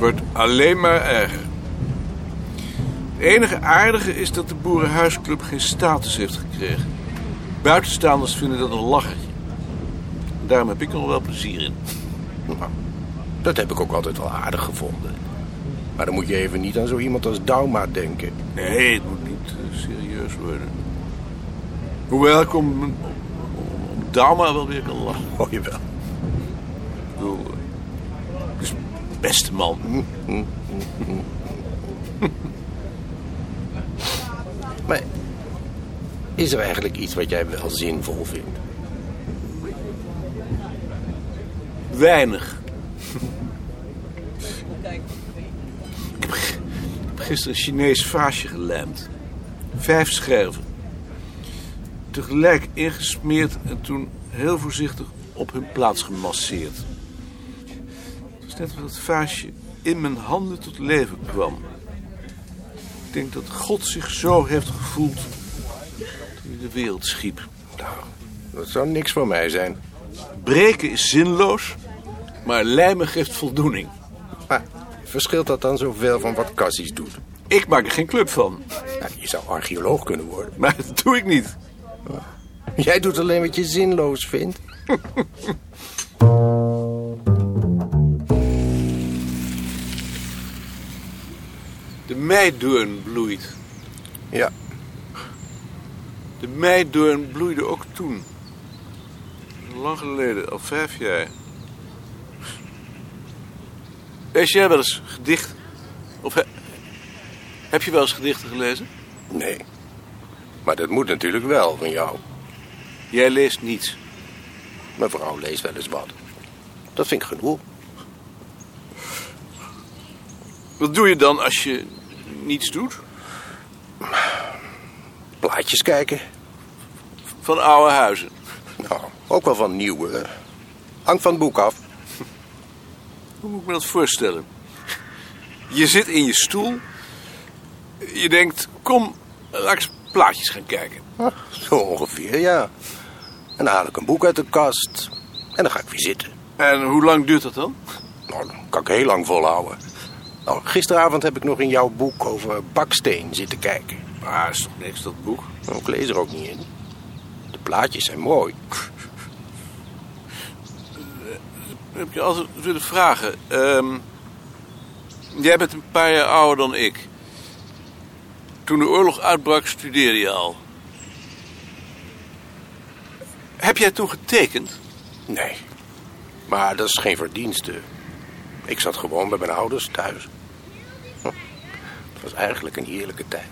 wordt alleen maar erger. Het enige aardige is dat de Boerenhuisclub geen status heeft gekregen. Buitenstaanders vinden dat een lachertje. Daarom heb ik er nog wel plezier in. Nou, dat heb ik ook altijd wel aardig gevonden. Maar dan moet je even niet aan zo iemand als Dauma denken. Nee, het moet niet eh, serieus worden. Hoewel ik om, om, om Dauma wel weer kan lachen. Oh, jawel. Ik bedoel, eh, het is een beste man. Maar is er eigenlijk iets wat jij wel zinvol vindt? Weinig. Ik heb gisteren een Chinees vaasje gelijmd. Vijf scherven. Tegelijk ingesmeerd en toen heel voorzichtig op hun plaats gemasseerd. Net alsof het vaasje in mijn handen tot leven kwam. Ik denk dat God zich zo heeft gevoeld toen hij de wereld schiep. Nou, dat zou niks voor mij zijn. Breken is zinloos, maar lijmen geeft voldoening. Maar verschilt dat dan zoveel van wat Cassis doet? Ik maak er geen club van, Nou, je zou archeoloog kunnen worden. maar dat doe ik niet. Jij doet alleen wat je zinloos vindt. De meidoorn bloeit. Ja, De meidoorn bloeide ook toen. Lang geleden, al vijf jaar. Lees jij wel eens gedicht? Of he- heb je wel eens gedichten gelezen? nee. Maar dat moet natuurlijk wel van jou. Jij leest niets. Mijn vrouw leest wel eens wat. Dat vind ik genoeg. Wat doe je dan als je niets doet? Plaatjes kijken. Van oude huizen. Nou, ook wel van nieuwe. Hangt van het boek af. Hoe moet ik me dat voorstellen? Je zit in je stoel. Je denkt, kom, laat eens plaatjes gaan kijken. Ah, Zo ongeveer, ja. En dan haal ik een boek uit de kast. En dan ga ik weer zitten. En hoe lang duurt dat dan? Nou, dan kan ik heel lang volhouden. Nou, gisteravond heb ik nog in jouw boek over baksteen zitten kijken. Ah, is toch niks, dat boek? Nou, ik lees er ook niet in. De plaatjes zijn mooi. heb ik je altijd willen vragen. Ehm, jij bent een paar jaar ouder dan ik. Toen de oorlog uitbrak, studeerde je al. Heb jij toen getekend? Nee. Maar dat is geen verdienste. Ik zat gewoon bij mijn ouders thuis. Hm. Het was eigenlijk een heerlijke tijd.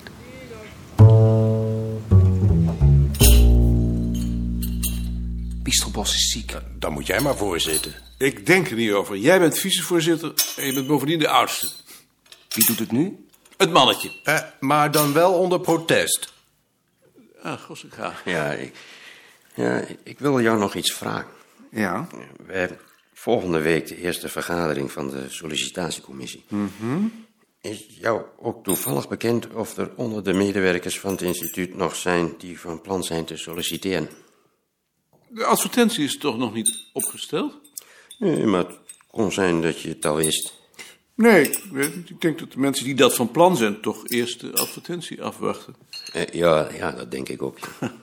Pistelbos is ziek. Dan moet jij maar voorzitten. Ik denk er niet over. Jij bent vicevoorzitter en je bent bovendien de oudste. Wie doet het nu? Het mannetje. Eh, maar dan wel onder protest. Ah, gos, ik ga. Ja, ik, ja, ik wil jou nog iets vragen. Ja. We hebben volgende week de eerste vergadering van de sollicitatiecommissie. Is jou ook toevallig bekend of er onder de medewerkers van het instituut nog zijn die van plan zijn te solliciteren? De advertentie is toch nog niet opgesteld? Nee, maar het kon zijn dat je het al wist. Nee, ik weet het niet. Ik denk dat de mensen die dat van plan zijn... toch eerst de advertentie afwachten. Eh, ja, ja, dat denk ik ook.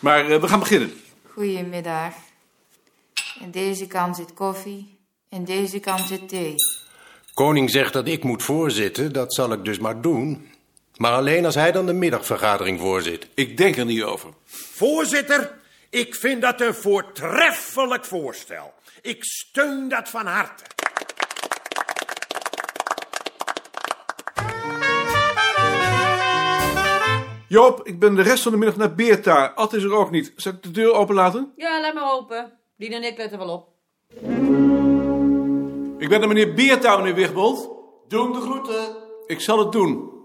Maar eh, we gaan beginnen. Goedemiddag. In deze kant zit koffie, in deze kant zit thee. Koning zegt dat ik moet voorzitten, dat zal ik dus maar doen. Maar alleen als hij dan de middagvergadering voorzit. Ik denk er niet over. Voorzitter, ik vind dat een voortreffelijk voorstel. Ik steun dat van harte. Joop, ik ben de rest van de middag naar Beerta. Ad is er ook niet. Zal ik de deur openlaten? Ja, laat maar open. Dien en ik letten wel op. Ik ben naar meneer Beerta, meneer Wigbold. Doe hem de groeten. Ik zal het doen.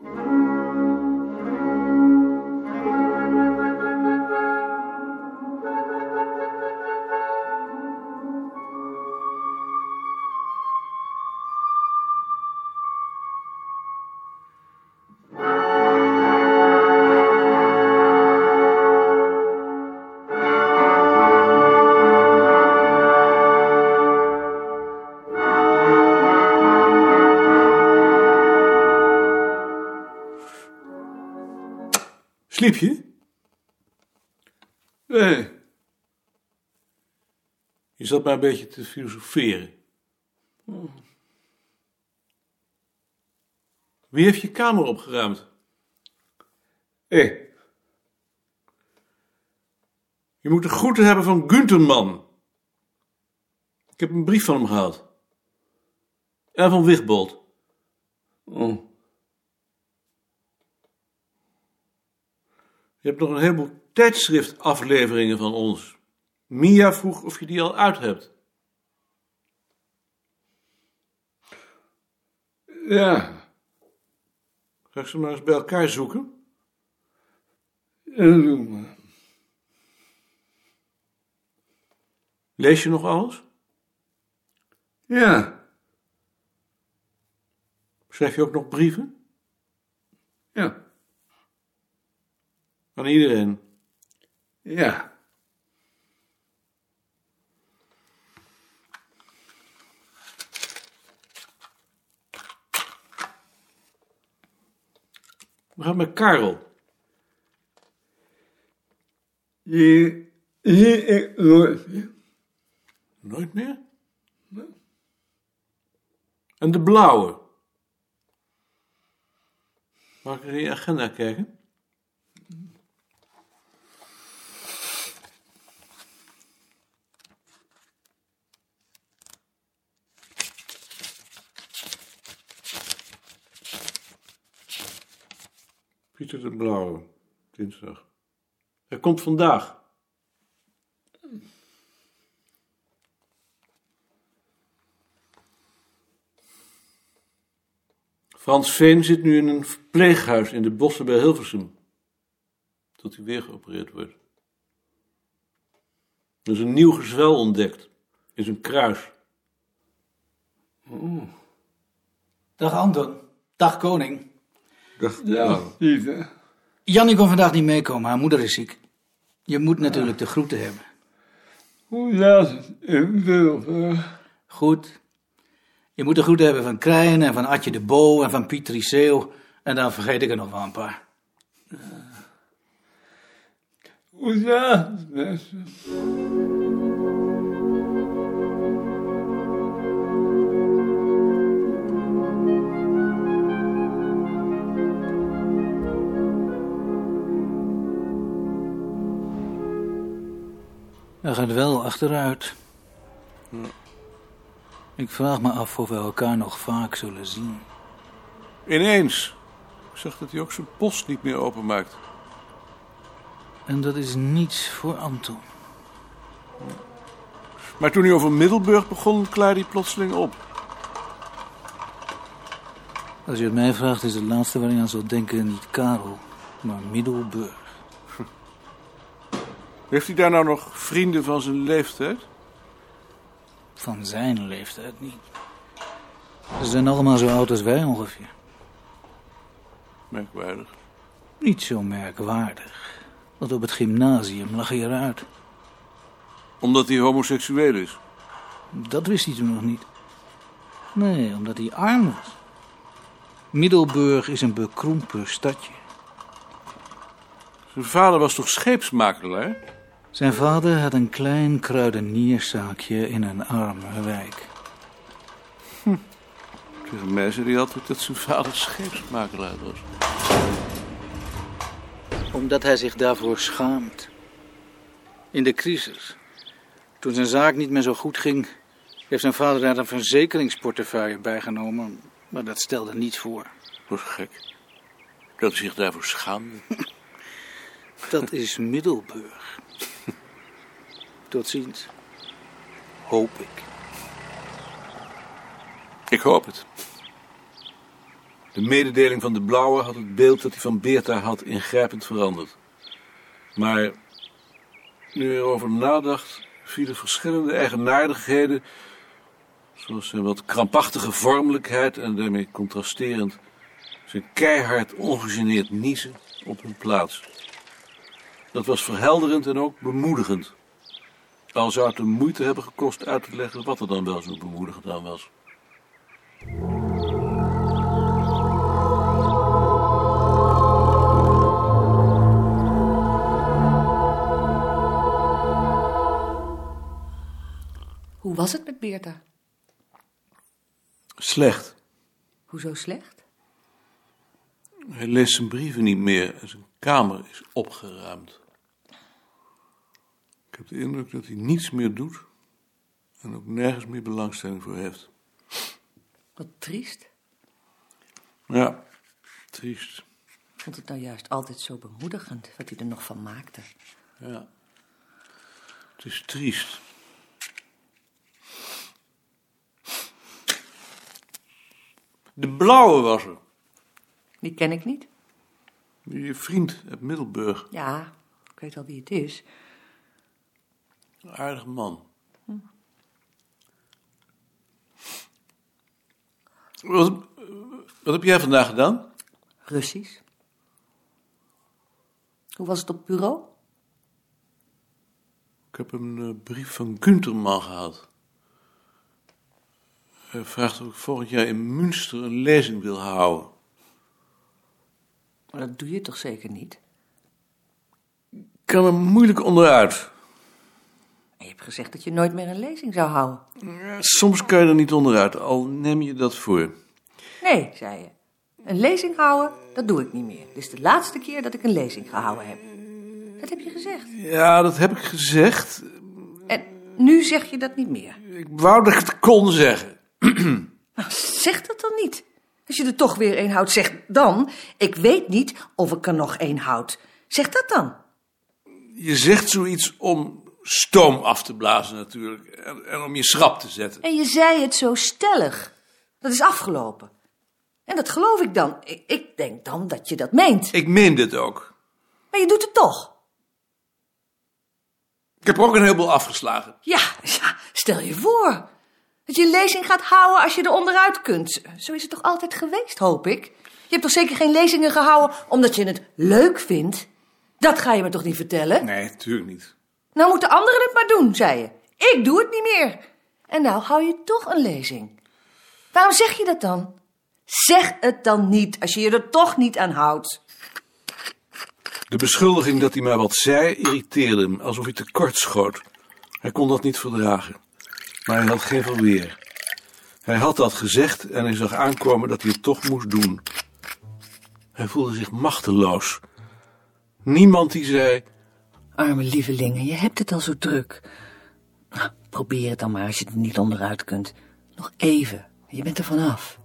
Sliep je? Nee. Je zat maar een beetje te filosoferen. Wie heeft je kamer opgeruimd? Ik. Je moet de groeten hebben van Gunterman. Ik heb een brief van hem gehad. En van Wigbold. Oh. Je hebt nog een heleboel tijdschriftafleveringen van ons. Mia vroeg of je die al uit hebt. Ja. Ga ik ze maar eens bij elkaar zoeken? Ja, doe maar. Lees je nog alles? Ja. Schrijf je ook nog brieven? Ja. Aan iedereen. Ja. We gaan met Karel. Die zie ik nooit meer. Nooit meer? En de blauwe? Mag ik in je agenda kijken? Pieter de Blauwe, dinsdag. Hij komt vandaag. Frans Veen zit nu in een verpleeghuis in de bossen bij Hilversum. Tot hij weer geopereerd wordt. Er is een nieuw gezwel ontdekt. In zijn kruis. Dag Anton. Dag koning. Dag, Ja, Pieter. Jannie kon vandaag niet meekomen, haar moeder is ziek. Je moet natuurlijk de groeten hebben. Hoe laat in? Goed. Je moet de groeten hebben van Krijn en van Atje de Bo en van Piet Riceeuw. En dan vergeet ik er nog wel een paar. Hoe laat het, mensen? Hij gaat wel achteruit. Ik vraag me af of we elkaar nog vaak zullen zien. Ineens. Ik zag dat hij ook zijn post niet meer openmaakt. En dat is niets voor Anton. Maar toen hij over Middelburg begon, klaarde hij plotseling op. Als je het mij vraagt, is het laatste waar ik aan zou denken niet Karel, maar Middelburg. Heeft hij daar nou nog vrienden van zijn leeftijd? Van zijn leeftijd niet. Ze zijn allemaal zo oud als wij ongeveer. Merkwaardig. Niet zo merkwaardig. Want op het gymnasium lag hij eruit. Omdat hij homoseksueel is. Dat wist hij toen nog niet. Nee, omdat hij arm was. Middelburg is een bekrompen stadje. Zijn vader was toch scheepsmakelaar? Zijn vader had een klein kruidenierszaakje in een arme wijk. Tegen mij zei hij altijd dat zijn vader scheepsmakelaar was. Omdat hij zich daarvoor schaamt. In de crisis, toen zijn zaak niet meer zo goed ging, heeft zijn vader daar een verzekeringsportefeuille bijgenomen. Maar dat stelde niets voor. Dat is gek. Dat hij zich daarvoor schaamde. Dat is Middelburg. Tot ziens. Hoop ik. Ik hoop het. De mededeling van de Blauwe had het beeld dat hij van Beerta had ingrijpend veranderd. Maar nu erover nadacht, vielen verschillende eigenaardigheden, zoals zijn wat krampachtige vormelijkheid en daarmee contrasterend zijn keihard ongegeneerd niezen op hun plaats. Dat was verhelderend en ook bemoedigend. Al zou het een moeite hebben gekost uit te leggen wat er dan wel zo bemoedigend aan was. Hoe was het met Beerta? Slecht. Hoezo slecht? Hij leest zijn brieven niet meer en zijn kamer is opgeruimd. Ik heb de indruk dat hij niets meer doet en ook nergens meer belangstelling voor heeft. Wat triest. Ja, triest. Ik vond het nou juist altijd zo bemoedigend wat hij er nog van maakte. Ja. Het is triest. De blauwe was er. Die ken ik niet. Je vriend uit Middelburg. Ja, ik weet wel wie het is. Een aardige man. Wat, wat heb jij vandaag gedaan? Russisch. Hoe was het op het bureau? Ik heb een eh, brief van Gunterman gehad. Hij vraagt of ik volgend jaar in Münster een lezing wil houden. Maar dat doe je toch zeker niet? Ik kan er moeilijk onderuit. Je hebt gezegd dat je nooit meer een lezing zou houden. Ja, Soms kan je er niet onderuit, al neem je dat voor. Nee, zei je. Een lezing houden, dat doe ik niet meer. Dit is de laatste keer dat ik een lezing gehouden heb. Dat heb je gezegd. Ja, dat heb ik gezegd. En nu zeg je dat niet meer. Ik wou dat ik het kon zeggen. Nou, zeg dat dan niet. Als je er toch weer een houdt, zeg dan... ik weet niet of ik er nog één houd. Zeg dat dan. Je zegt zoiets om stoom af te blazen natuurlijk. En, en om je schrap te zetten. En je zei het zo stellig. Dat is afgelopen. En dat geloof ik dan. Ik, ik denk dan dat je dat meent. Ik meen dit ook. Maar je doet het toch. Ik heb er ook een heleboel afgeslagen. Ja, ja, stel je voor. Dat je een lezing gaat houden als je er onderuit kunt. Zo is het toch altijd geweest, hoop ik? Je hebt toch zeker geen lezingen gehouden omdat je het leuk vindt? Dat ga je me toch niet vertellen? Nee, natuurlijk niet. Nou moeten anderen het maar doen, zei je. Ik doe het niet meer. En nou hou je toch een lezing. Waarom zeg je dat dan? Zeg het dan niet, als je je er toch niet aan houdt. De beschuldiging dat hij maar wat zei irriteerde hem, alsof hij tekort schoot. Hij kon dat niet verdragen. Maar hij had geen verweer. Hij had dat gezegd en hij zag aankomen dat hij het toch moest doen. Hij voelde zich machteloos. Niemand die zei... Arme lievelingen, je hebt het al zo druk. Nou, probeer het dan maar als je er niet onderuit kunt. Nog even, je bent er vanaf.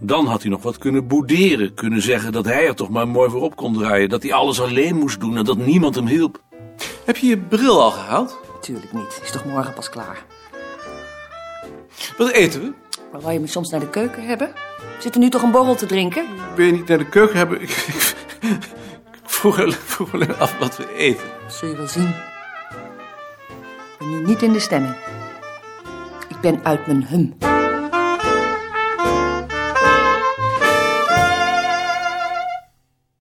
Dan had hij nog wat kunnen boederen, kunnen zeggen dat hij er toch maar mooi voor op kon draaien. Dat hij alles alleen moest doen en dat niemand hem hielp. Heb je je bril al gehaald? Tuurlijk niet, is toch morgen pas klaar. Wat eten we? Maar wou je me soms naar de keuken hebben? Zit er nu toch een borrel te drinken? Wil je niet naar de keuken hebben? Ik, ik, ik vroeg, alleen- vroeg alleen af wat we eten. Zul je wel zien. Ik ben nu niet in de stemming. Ik ben uit mijn hum.